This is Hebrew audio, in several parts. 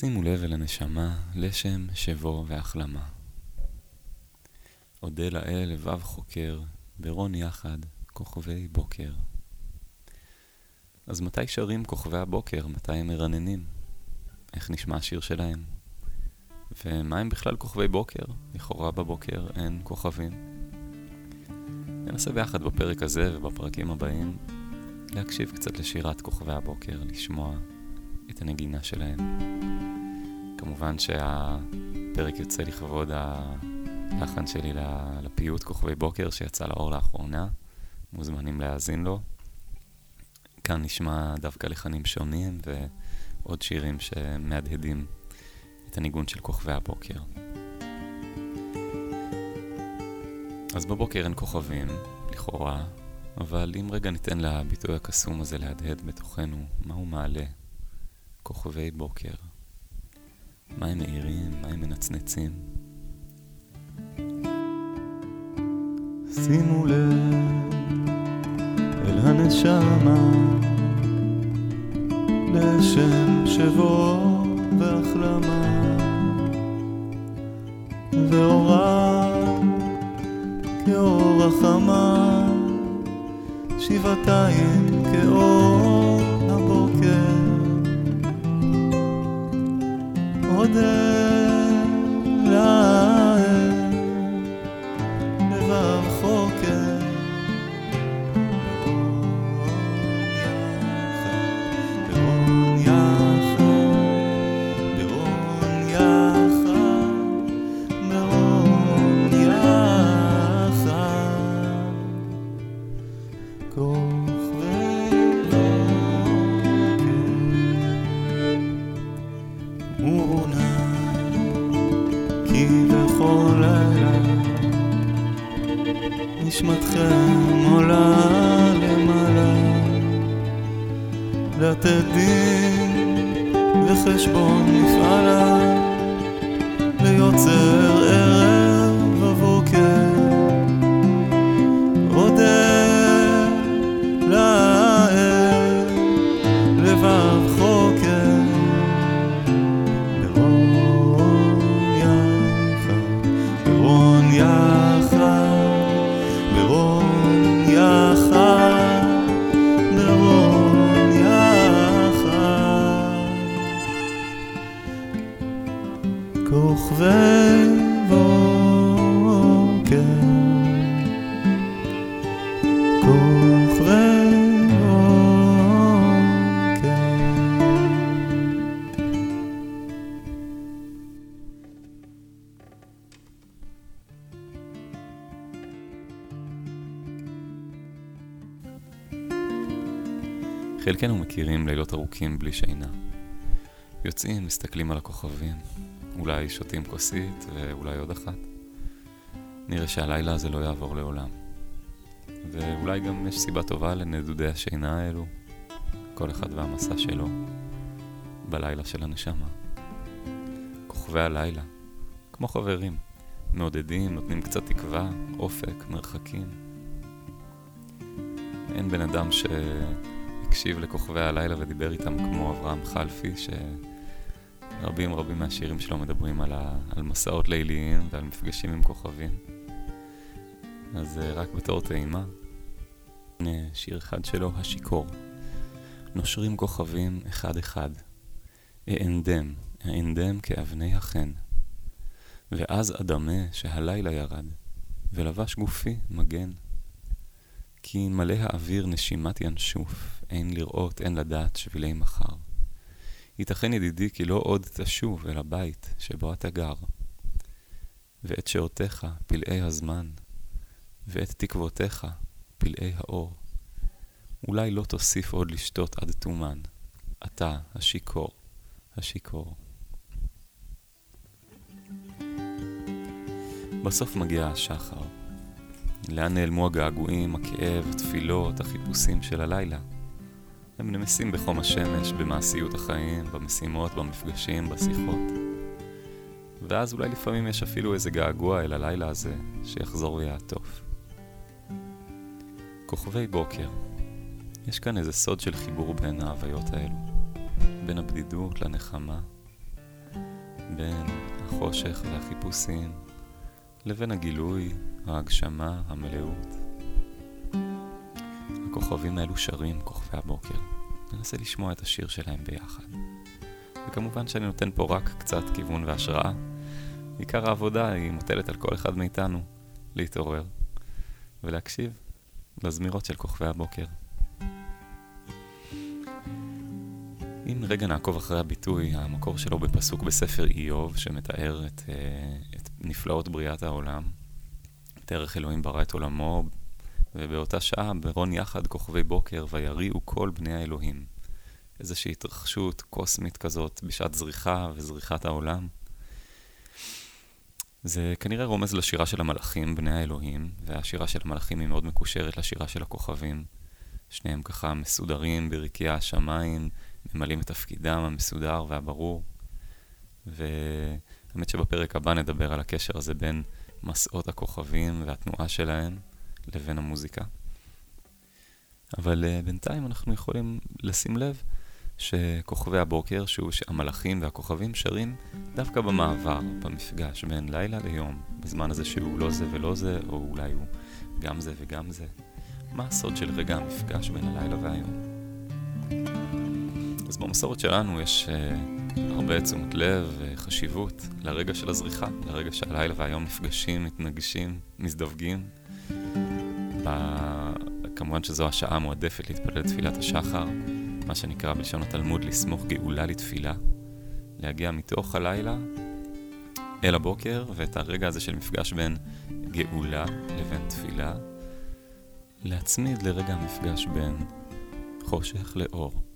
שימו לב אל הנשמה, לשם, שבו והחלמה. אודה לאל לבב חוקר, ברון יחד, כוכבי בוקר. אז מתי שרים כוכבי הבוקר? מתי הם מרננים? איך נשמע השיר שלהם? ומה הם בכלל כוכבי בוקר? לכאורה בבוקר אין כוכבים. ננסה ביחד בפרק הזה ובפרקים הבאים להקשיב קצת לשירת כוכבי הבוקר, לשמוע את הנגינה שלהם. כמובן שהפרק יוצא לכבוד הלחן שלי לפיוט כוכבי בוקר שיצא לאור לאחרונה, מוזמנים להאזין לו. כאן נשמע דווקא לחנים שונים ועוד שירים שמהדהדים את הניגון של כוכבי הבוקר. אז בבוקר אין כוכבים, לכאורה, אבל אם רגע ניתן לביטוי הקסום הזה להדהד בתוכנו, מה הוא מעלה? כוכבי בוקר. מה הם מאירים? מה הם מנצנצים? שימו לב אל הנשמה לשם שבוע והחלמה ואורה כאור החמה שבעתיים כאור אודה ברון יחד, חלקנו מכירים לילות ארוכים בלי שינה. יוצאים, מסתכלים על הכוכבים, אולי שותים כוסית ואולי עוד אחת. נראה שהלילה הזה לא יעבור לעולם. ואולי גם יש סיבה טובה לנדודי השינה האלו, כל אחד והמסע שלו, בלילה של הנשמה. כוכבי הלילה, כמו חברים, מעודדים, נותנים קצת תקווה, אופק, מרחקים. אין בן אדם שהקשיב לכוכבי הלילה ודיבר איתם כמו אברהם חלפי, שרבים רבים מהשירים שלו מדברים על, ה... על מסעות ליליים ועל מפגשים עם כוכבים. אז אה, רק בתור טעימה, הנה שיר אחד שלו, השיכור. נושרים כוכבים אחד-אחד, אענדם, אענדם כאבני החן. ואז אדמה שהלילה ירד, ולבש גופי מגן. כי מלא האוויר נשימת ינשוף, אין לראות, אין לדעת שבילי מחר. ייתכן ידידי כי לא עוד תשוב אל הבית שבו אתה גר. ואת שעותיך פלאי הזמן, ואת תקוותיך פלאי האור. אולי לא תוסיף עוד לשתות עד תומן, אתה השיכור, השיכור. בסוף מגיע השחר. לאן נעלמו הגעגועים, הכאב, התפילות, החיפושים של הלילה? הם נמסים בחום השמש, במעשיות החיים, במשימות, במפגשים, בשיחות. ואז אולי לפעמים יש אפילו איזה געגוע אל הלילה הזה, שיחזור ויעטוף. כוכבי בוקר. יש כאן איזה סוד של חיבור בין ההוויות האלו. בין הבדידות לנחמה, בין החושך והחיפושים לבין הגילוי, ההגשמה, המלאות. הכוכבים האלו שרים כוכבי הבוקר. ננסה לשמוע את השיר שלהם ביחד. וכמובן שאני נותן פה רק קצת כיוון והשראה. עיקר העבודה היא מוטלת על כל אחד מאיתנו להתעורר ולהקשיב לזמירות של כוכבי הבוקר. אם רגע נעקוב אחרי הביטוי, המקור שלו בפסוק בספר איוב, שמתאר את, אה, את נפלאות בריאת העולם, ערך אלוהים ברא את עולמו, ובאותה שעה ברון יחד כוכבי בוקר ויריעו כל בני האלוהים. איזושהי התרחשות קוסמית כזאת בשעת זריחה וזריחת העולם. זה כנראה רומז לשירה של המלאכים, בני האלוהים, והשירה של המלאכים היא מאוד מקושרת לשירה של הכוכבים. שניהם ככה מסודרים ברקיע השמיים, ממלאים את תפקידם המסודר והברור. והאמת שבפרק הבא נדבר על הקשר הזה בין מסעות הכוכבים והתנועה שלהם לבין המוזיקה. אבל uh, בינתיים אנחנו יכולים לשים לב שכוכבי הבוקר, שהוא שהמלאכים והכוכבים שרים דווקא במעבר, במפגש בין לילה ליום, בזמן הזה שהוא לא זה ולא זה, או אולי הוא גם זה וגם זה. מה הסוד של רגע המפגש בין הלילה והיום? אז במסורת שלנו יש uh, הרבה תשומת לב וחשיבות לרגע של הזריחה, לרגע שהלילה והיום נפגשים, מתנגשים, מזדווגים. כמובן שזו השעה המועדפת להתפלל תפילת השחר, מה שנקרא בלשון התלמוד לסמוך גאולה לתפילה, להגיע מתוך הלילה אל הבוקר, ואת הרגע הזה של מפגש בין גאולה לבין תפילה, להצמיד לרגע המפגש בין חושך לאור.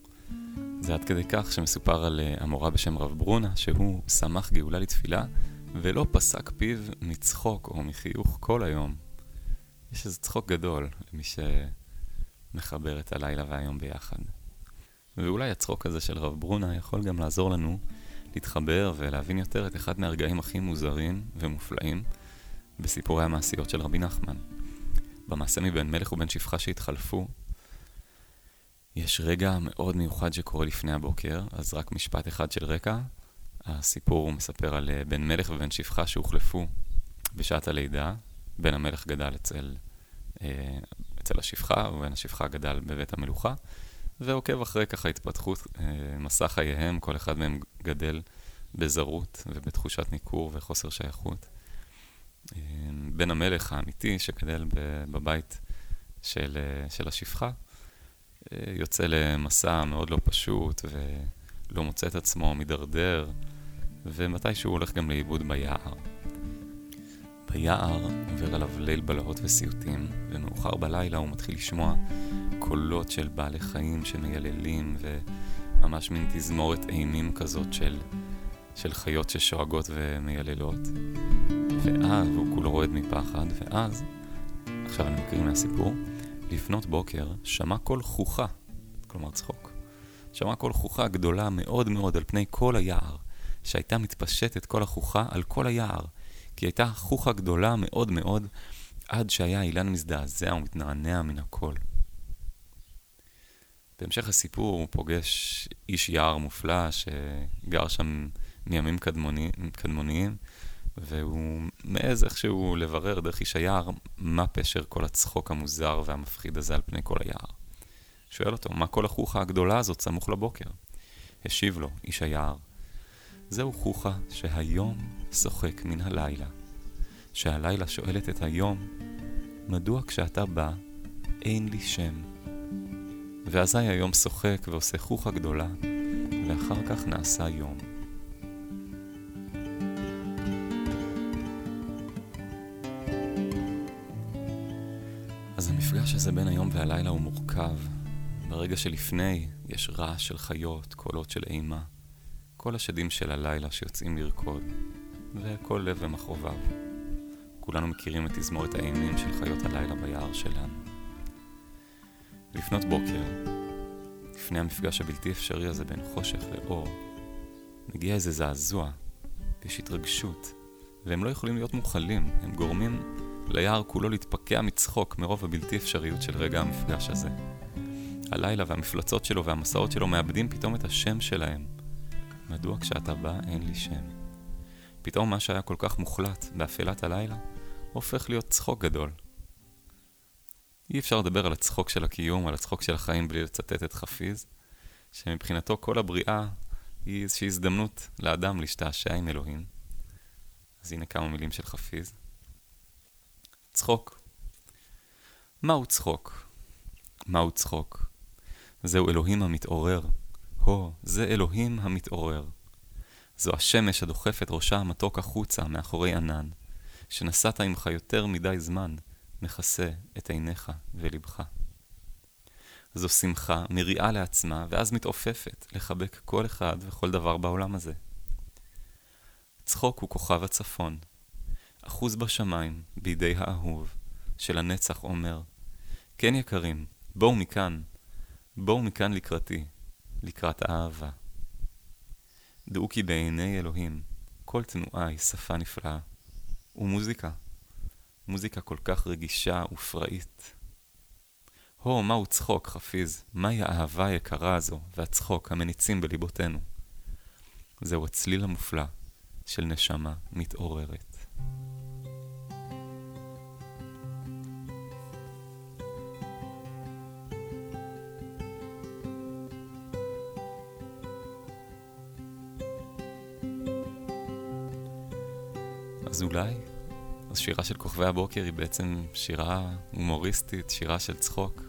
זה עד כדי כך שמסופר על אה, המורה בשם רב ברונה, שהוא שמח גאולה לתפילה, ולא פסק פיו מצחוק או מחיוך כל היום. יש איזה צחוק גדול למי שמחבר את הלילה והיום ביחד. ואולי הצחוק הזה של רב ברונה יכול גם לעזור לנו להתחבר ולהבין יותר את אחד מהרגעים הכי מוזרים ומופלאים בסיפורי המעשיות של רבי נחמן. במעשה מבן מלך ובן שפחה שהתחלפו, יש רגע מאוד מיוחד שקורה לפני הבוקר, אז רק משפט אחד של רקע. הסיפור מספר על אה, בן מלך ובן שפחה שהוחלפו בשעת הלידה. בן המלך גדל אצל, אה, אצל השפחה, ובן השפחה גדל בבית המלוכה, ועוקב אחרי ככה התפתחות אה, מסע חייהם, כל אחד מהם גדל בזרות ובתחושת ניכור וחוסר שייכות. בן המלך האמיתי שגדל בבית של, של השפחה, יוצא למסע מאוד לא פשוט ולא מוצא את עצמו, מידרדר, ומתישהו הוא הולך גם לאיבוד ביער. ביער עובר עליו ליל בלהות וסיוטים, ומאוחר בלילה הוא מתחיל לשמוע קולות של בעלי חיים שמייללים, וממש מין תזמורת אימים כזאת של, של חיות ששואגות ומייללות. ואז, והוא כולו רועד מפחד, ואז, עכשיו אני מקריא מהסיפור, לפנות בוקר שמע קול חוכה, כלומר צחוק. שמע קול חוכה גדולה מאוד מאוד על פני כל היער, שהייתה מתפשטת כל החוכה על כל היער, כי הייתה חוכה גדולה מאוד מאוד, עד שהיה אילן מזדעזע ומתנענע מן הקול. בהמשך הסיפור הוא פוגש איש יער מופלא שגר שם מימים קדמוני, קדמוניים, והוא מעז איכשהו לברר דרך איש היער מה פשר כל הצחוק המוזר והמפחיד הזה על פני כל היער. שואל אותו, מה כל החוכה הגדולה הזאת סמוך לבוקר? השיב לו איש היער, זהו חוכה שהיום שוחק מן הלילה. שהלילה שואלת את היום, מדוע כשאתה בא אין לי שם? ואזי היום שוחק ועושה חוכה גדולה, ואחר כך נעשה יום. הזה בין היום והלילה הוא מורכב. ברגע שלפני יש רעש של חיות, קולות של אימה, כל השדים של הלילה שיוצאים לרקוד, וכל לב ומחרוביו. כולנו מכירים את תזמורת האימים של חיות הלילה ביער שלנו. לפנות בוקר, לפני המפגש הבלתי אפשרי הזה בין חושך לאור, מגיע איזה זעזוע, ויש התרגשות, והם לא יכולים להיות מוכלים, הם גורמים ליער כולו להתפקע מצחוק מרוב הבלתי אפשריות של רגע המפגש הזה. הלילה והמפלצות שלו והמסעות שלו מאבדים פתאום את השם שלהם. מדוע כשאתה בא אין לי שם? פתאום מה שהיה כל כך מוחלט באפלת הלילה, הופך להיות צחוק גדול. אי אפשר לדבר על הצחוק של הקיום, על הצחוק של החיים, בלי לצטט את חפיז, שמבחינתו כל הבריאה היא איזושהי הזדמנות לאדם להשתעשע עם אלוהים. אז הנה כמה מילים של חפיז. צחוק. מהו צחוק? מהו צחוק? זהו אלוהים המתעורר. הו, זה אלוהים המתעורר. זו השמש הדוחפת ראשה המתוק החוצה מאחורי ענן, שנסעת עמך יותר מדי זמן, מכסה את עיניך ולבך. זו שמחה מריעה לעצמה, ואז מתעופפת לחבק כל אחד וכל דבר בעולם הזה. צחוק הוא כוכב הצפון, אחוז בשמיים, בידי האהוב, שלנצח אומר, כן יקרים, בואו מכאן, בואו מכאן לקראתי, לקראת האהבה. דעו כי בעיני אלוהים כל תנועה היא שפה נפלאה, ומוזיקה, מוזיקה כל כך רגישה ופראית. הו, מהו צחוק, חפיז, מהי האהבה היקרה הזו והצחוק המניצים בליבותינו. זהו הצליל המופלא של נשמה מתעוררת. אז אולי, אז שירה של כוכבי הבוקר היא בעצם שירה הומוריסטית, שירה של צחוק.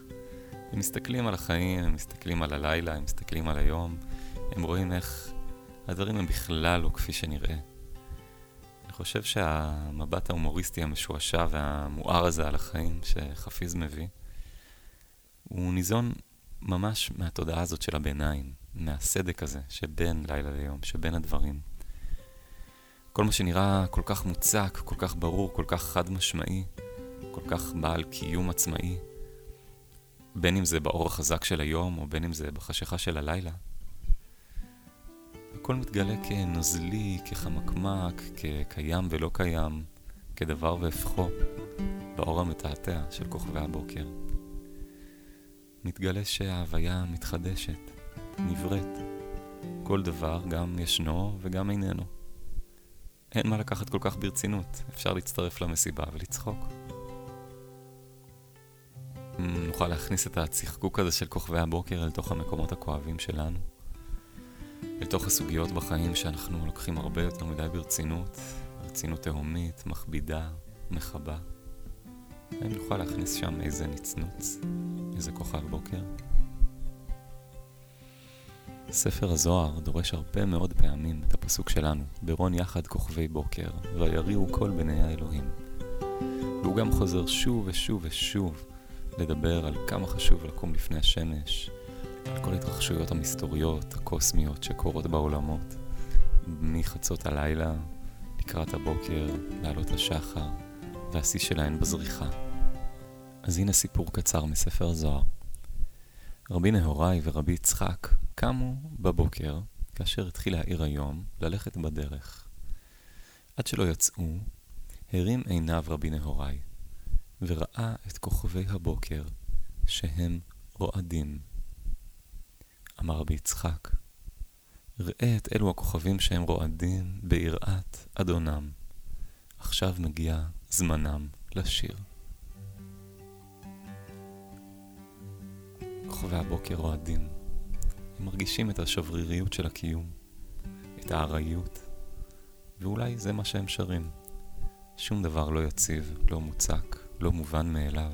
הם מסתכלים על החיים, הם מסתכלים על הלילה, הם מסתכלים על היום, הם רואים איך הדברים הם בכלל לא כפי שנראה. אני חושב שהמבט ההומוריסטי המשועשע והמואר הזה על החיים שחפיז מביא, הוא ניזון ממש מהתודעה הזאת של הביניים, מהסדק הזה שבין לילה ליום, שבין הדברים. כל מה שנראה כל כך מוצק, כל כך ברור, כל כך חד משמעי, כל כך בעל קיום עצמאי, בין אם זה באור החזק של היום, או בין אם זה בחשיכה של הלילה. הכל מתגלה כנוזלי, כחמקמק, כקיים ולא קיים, כדבר והפכו, באור המתעתע של כוכבי הבוקר. מתגלה שההוויה מתחדשת, נבראת. כל דבר גם ישנו וגם איננו. אין מה לקחת כל כך ברצינות, אפשר להצטרף למסיבה ולצחוק. נוכל להכניס את הצחקוק הזה של כוכבי הבוקר אל תוך המקומות הכואבים שלנו, אל תוך הסוגיות בחיים שאנחנו לוקחים הרבה יותר מדי ברצינות, רצינות תהומית, מכבידה, מכבה. האם נוכל להכניס שם איזה נצנוץ, איזה כוכב בוקר? ספר הזוהר דורש הרבה מאוד פעמים את הפסוק שלנו, ברון יחד כוכבי בוקר, ויריעו כל בני האלוהים. והוא גם חוזר שוב ושוב ושוב לדבר על כמה חשוב לקום לפני השמש, על כל ההתרחשויות המסתוריות, הקוסמיות שקורות בעולמות, מחצות הלילה, לקראת הבוקר, לעלות השחר, והשיא שלהן בזריחה. אז הנה סיפור קצר מספר זוהר. רבי נהוראי ורבי יצחק קמו בבוקר, כאשר התחיל להעיר היום, ללכת בדרך. עד שלא יצאו, הרים עיניו רבי נהוראי, וראה את כוכבי הבוקר, שהם רועדים. אמר רבי יצחק, ראה את אלו הכוכבים שהם רועדים ביראת אדונם. עכשיו מגיע זמנם לשיר. כוכבי הבוקר רועדים. הם מרגישים את השבריריות של הקיום, את הארעיות, ואולי זה מה שהם שרים. שום דבר לא יציב, לא מוצק, לא מובן מאליו.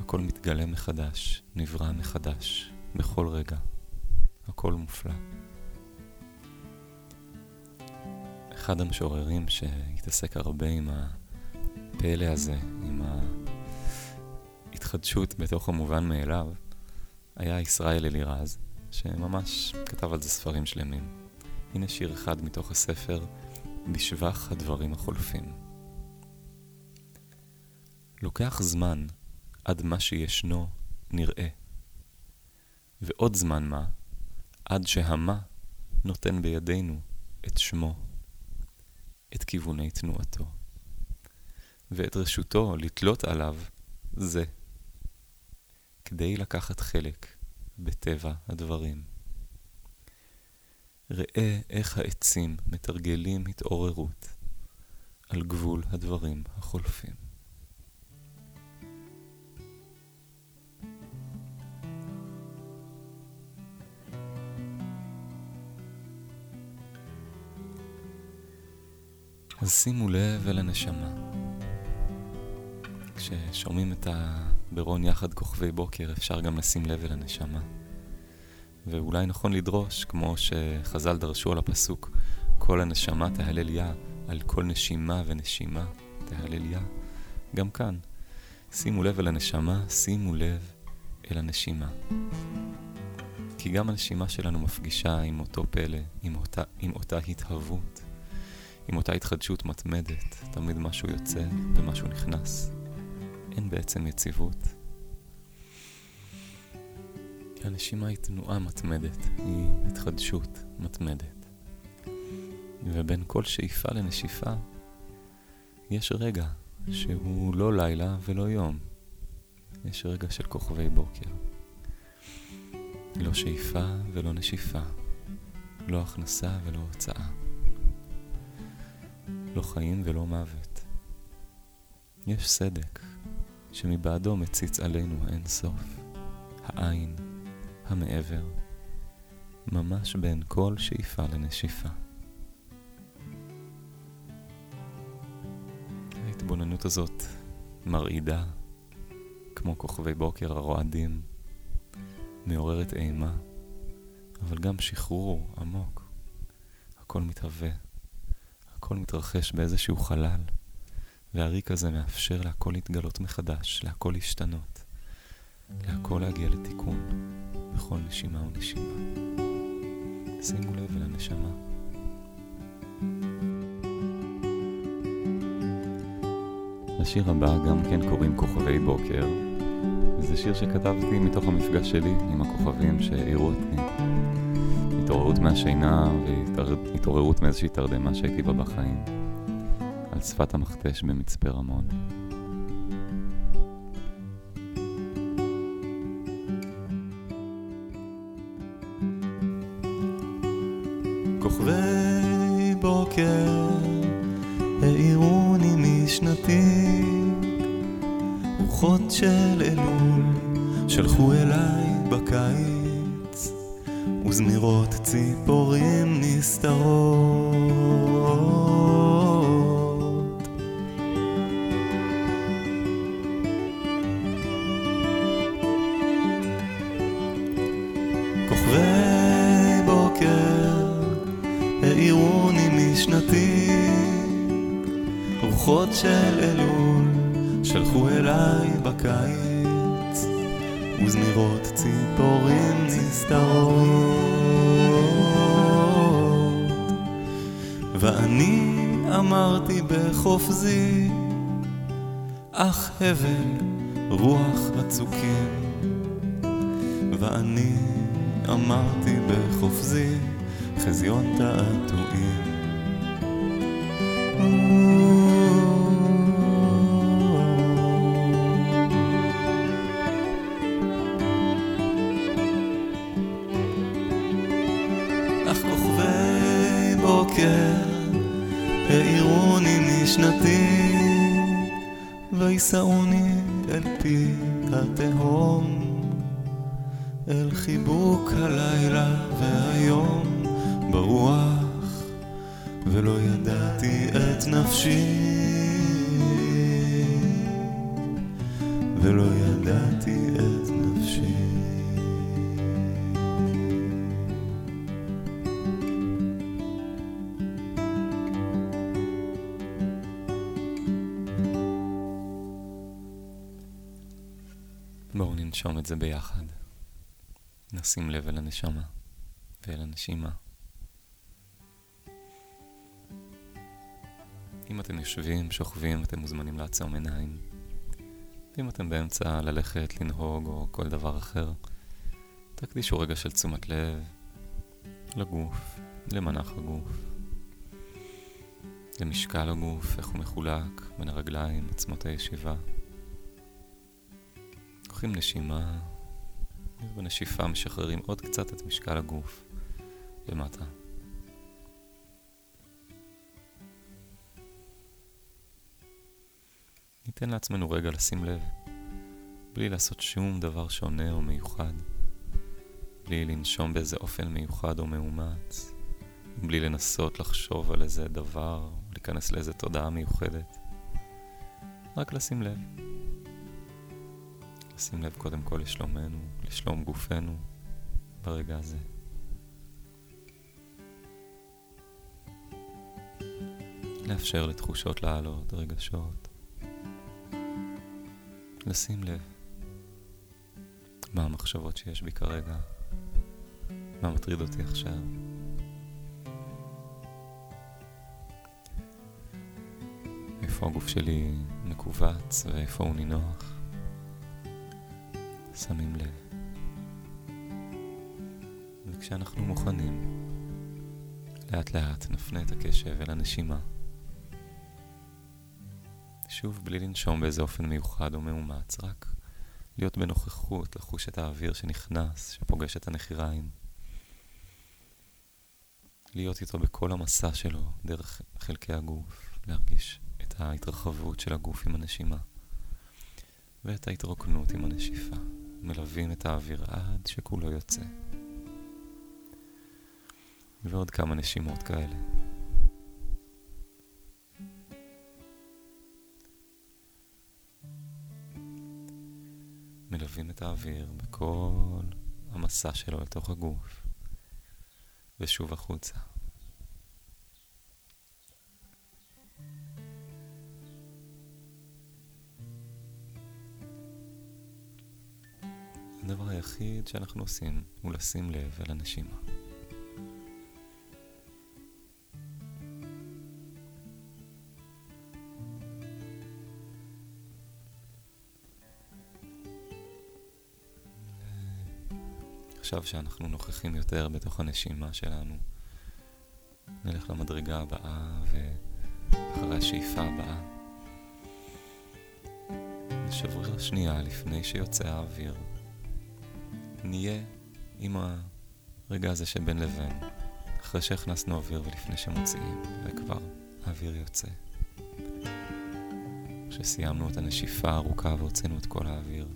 הכל מתגלה מחדש, נברא מחדש, בכל רגע. הכל מופלא. אחד המשוררים שהתעסק הרבה עם הפלא הזה, עם ההתחדשות בתוך המובן מאליו, היה ישראל אלירז, שממש כתב על זה ספרים שלמים. הנה שיר אחד מתוך הספר, בשבח הדברים החולפים. לוקח זמן עד מה שישנו נראה, ועוד זמן מה עד שהמה נותן בידינו את שמו, את כיווני תנועתו, ואת רשותו לתלות עליו זה, כדי לקחת חלק בטבע הדברים. ראה איך העצים מתרגלים התעוררות על גבול הדברים החולפים. אז שימו לב אל הנשמה. כששומעים את הברון יחד כוכבי בוקר, אפשר גם לשים לב אל הנשמה. ואולי נכון לדרוש, כמו שחז"ל דרשו על הפסוק, כל הנשמה תהלל יה, על כל נשימה ונשימה תהלל יה. גם כאן, שימו לב אל הנשמה, שימו לב אל הנשימה. כי גם הנשימה שלנו מפגישה עם אותו פלא, עם אותה, עם אותה התהוות, עם אותה התחדשות מתמדת. תמיד משהו יוצא ומשהו נכנס. אין בעצם יציבות. הנשימה היא תנועה מתמדת, היא התחדשות מתמדת. ובין כל שאיפה לנשיפה, יש רגע שהוא לא לילה ולא יום. יש רגע של כוכבי בוקר. לא שאיפה ולא נשיפה. לא הכנסה ולא הוצאה. לא חיים ולא מוות. יש סדק שמבעדו מציץ עלינו האין סוף, העין, המעבר, ממש בין כל שאיפה לנשיפה. ההתבוננות הזאת מרעידה, כמו כוכבי בוקר הרועדים, מעוררת אימה, אבל גם שחרור עמוק. הכל מתהווה, הכל מתרחש באיזשהו חלל, והריק הזה מאפשר להכל להתגלות מחדש, להכל להשתנות, להכל להגיע לתיקון. בכל נשימה ונשימה. שימו לב אל הנשמה. לשיר הבא גם כן קוראים כוכבי בוקר. זה שיר שכתבתי מתוך המפגש שלי עם הכוכבים שהעירו אותי. התעוררות מהשינה והתעוררות מאיזושהי תרדמה שהייתי בה בחיים. על שפת המכתש במצפה רמון. כוכבי בוקר העירוני משנתי רוחות של אלול שלחו אליי בקיץ וזמירות ציפורים שלחו אליי בקיץ וזמירות ציפורים נסתרות. ואני אמרתי בחופזי אך הבל רוח הצוקים. ואני אמרתי בחופזי חזיון תעתועים אל חיבוק הלילה והיום ברוח ולא ידעתי את נפשי ולא ידעתי את נפשי בואו ננשום את זה ביחד. נשים לב אל הנשמה ואל הנשימה. אם אתם יושבים, שוכבים, אתם מוזמנים לעצום עיניים. ואם אתם באמצע ללכת, לנהוג או כל דבר אחר, תקדישו רגע של תשומת לב לגוף, למנח הגוף, למשקל הגוף, איך הוא מחולק בין הרגליים, עצמות הישיבה. לוקחים נשימה, ובנשיפה משחררים עוד קצת את משקל הגוף למטה. ניתן לעצמנו רגע לשים לב, בלי לעשות שום דבר שונה או מיוחד, בלי לנשום באיזה אופן מיוחד או מאומץ, בלי לנסות לחשוב על איזה דבר, להיכנס לאיזה תודעה מיוחדת. רק לשים לב. לשים לב קודם כל לשלומנו, לשלום גופנו, ברגע הזה. לאפשר לתחושות לעלות, רגשות. לשים לב מה המחשבות שיש בי כרגע, מה מטריד אותי עכשיו. איפה הגוף שלי מכווץ ואיפה הוא נינוח. שמים לב. וכשאנחנו מוכנים, לאט לאט נפנה את הקשב אל הנשימה. שוב, בלי לנשום באיזה אופן מיוחד או מאומץ, רק להיות בנוכחות, לחוש את האוויר שנכנס, שפוגש את הנחיריים. להיות איתו בכל המסע שלו, דרך חלקי הגוף, להרגיש את ההתרחבות של הגוף עם הנשימה, ואת ההתרוקנות עם הנשיפה. מלווים את האוויר עד שכולו יוצא. ועוד כמה נשימות כאלה. מלווים את האוויר בכל המסע שלו לתוך הגוף, ושוב החוצה. הדבר היחיד שאנחנו עושים הוא לשים לב אל הנשימה. עכשיו שאנחנו נוכחים יותר בתוך הנשימה שלנו, נלך למדרגה הבאה ואחרי השאיפה הבאה. נשבריר שנייה לפני שיוצא האוויר. נהיה עם הרגע הזה שבין לבין, אחרי שהכנסנו אוויר ולפני שמוציאים, וכבר האוויר יוצא. כשסיימנו את הנשיפה הארוכה והוצאנו את כל האוויר,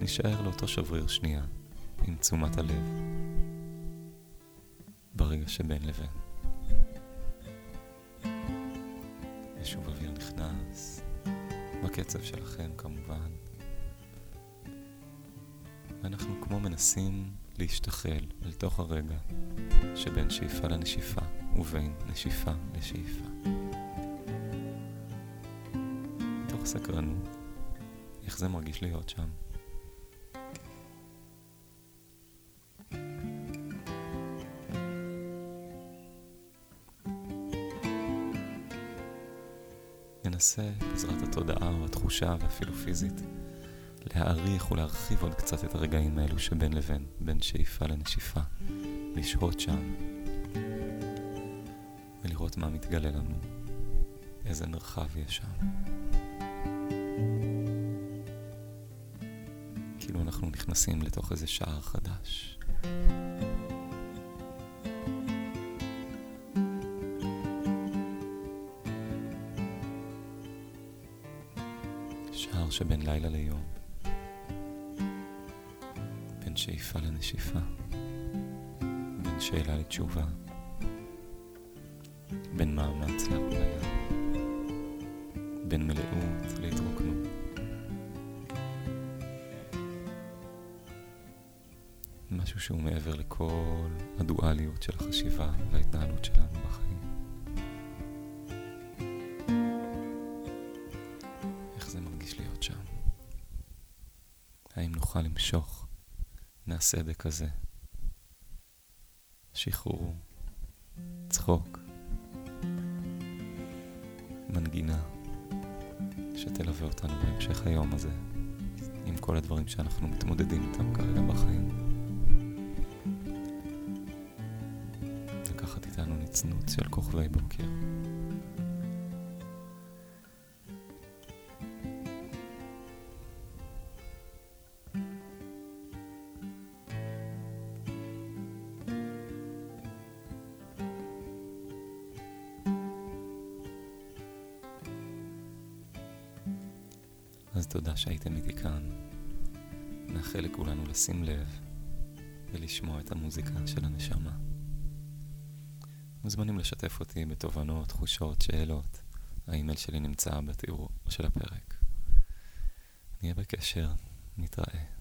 נשאר לאותו שבריר שנייה. עם תשומת הלב ברגע שבין לבין. ושוב אוויר נכנס, בקצב שלכם כמובן. ואנחנו כמו מנסים להשתחל אל תוך הרגע שבין שאיפה לנשיפה ובין נשיפה לשאיפה. מתוך סקרנות, איך זה מרגיש להיות שם. ננסה, בעזרת התודעה או התחושה ואפילו פיזית, להעריך ולהרחיב עוד קצת את הרגעים האלו שבין לבין, בין שאיפה לנשיפה, לשהות שם ולראות מה מתגלה לנו, איזה מרחב יש שם. כאילו אנחנו נכנסים לתוך איזה שער חדש. שער שבין לילה ליום, שאיפה לנשיפה, בין שאלה לתשובה, בין מאמץ להרפאיה, בין מלאות להתרוקנות. משהו שהוא מעבר לכל הדואליות של החשיבה וההתנהלות שלנו בחיים. נוכל למשוך מהסדק הזה. שחרור, צחוק, מנגינה שתלווה אותנו בהמשך היום הזה עם כל הדברים שאנחנו מתמודדים איתם כרגע בחיים. לקחת איתנו נצנוץ של כוכבי בוקר. לשים לב ולשמוע את המוזיקה של הנשמה. מוזמנים לשתף אותי בתובנות, תחושות, שאלות. האימייל שלי נמצא בתיאור של הפרק. נהיה בקשר, נתראה.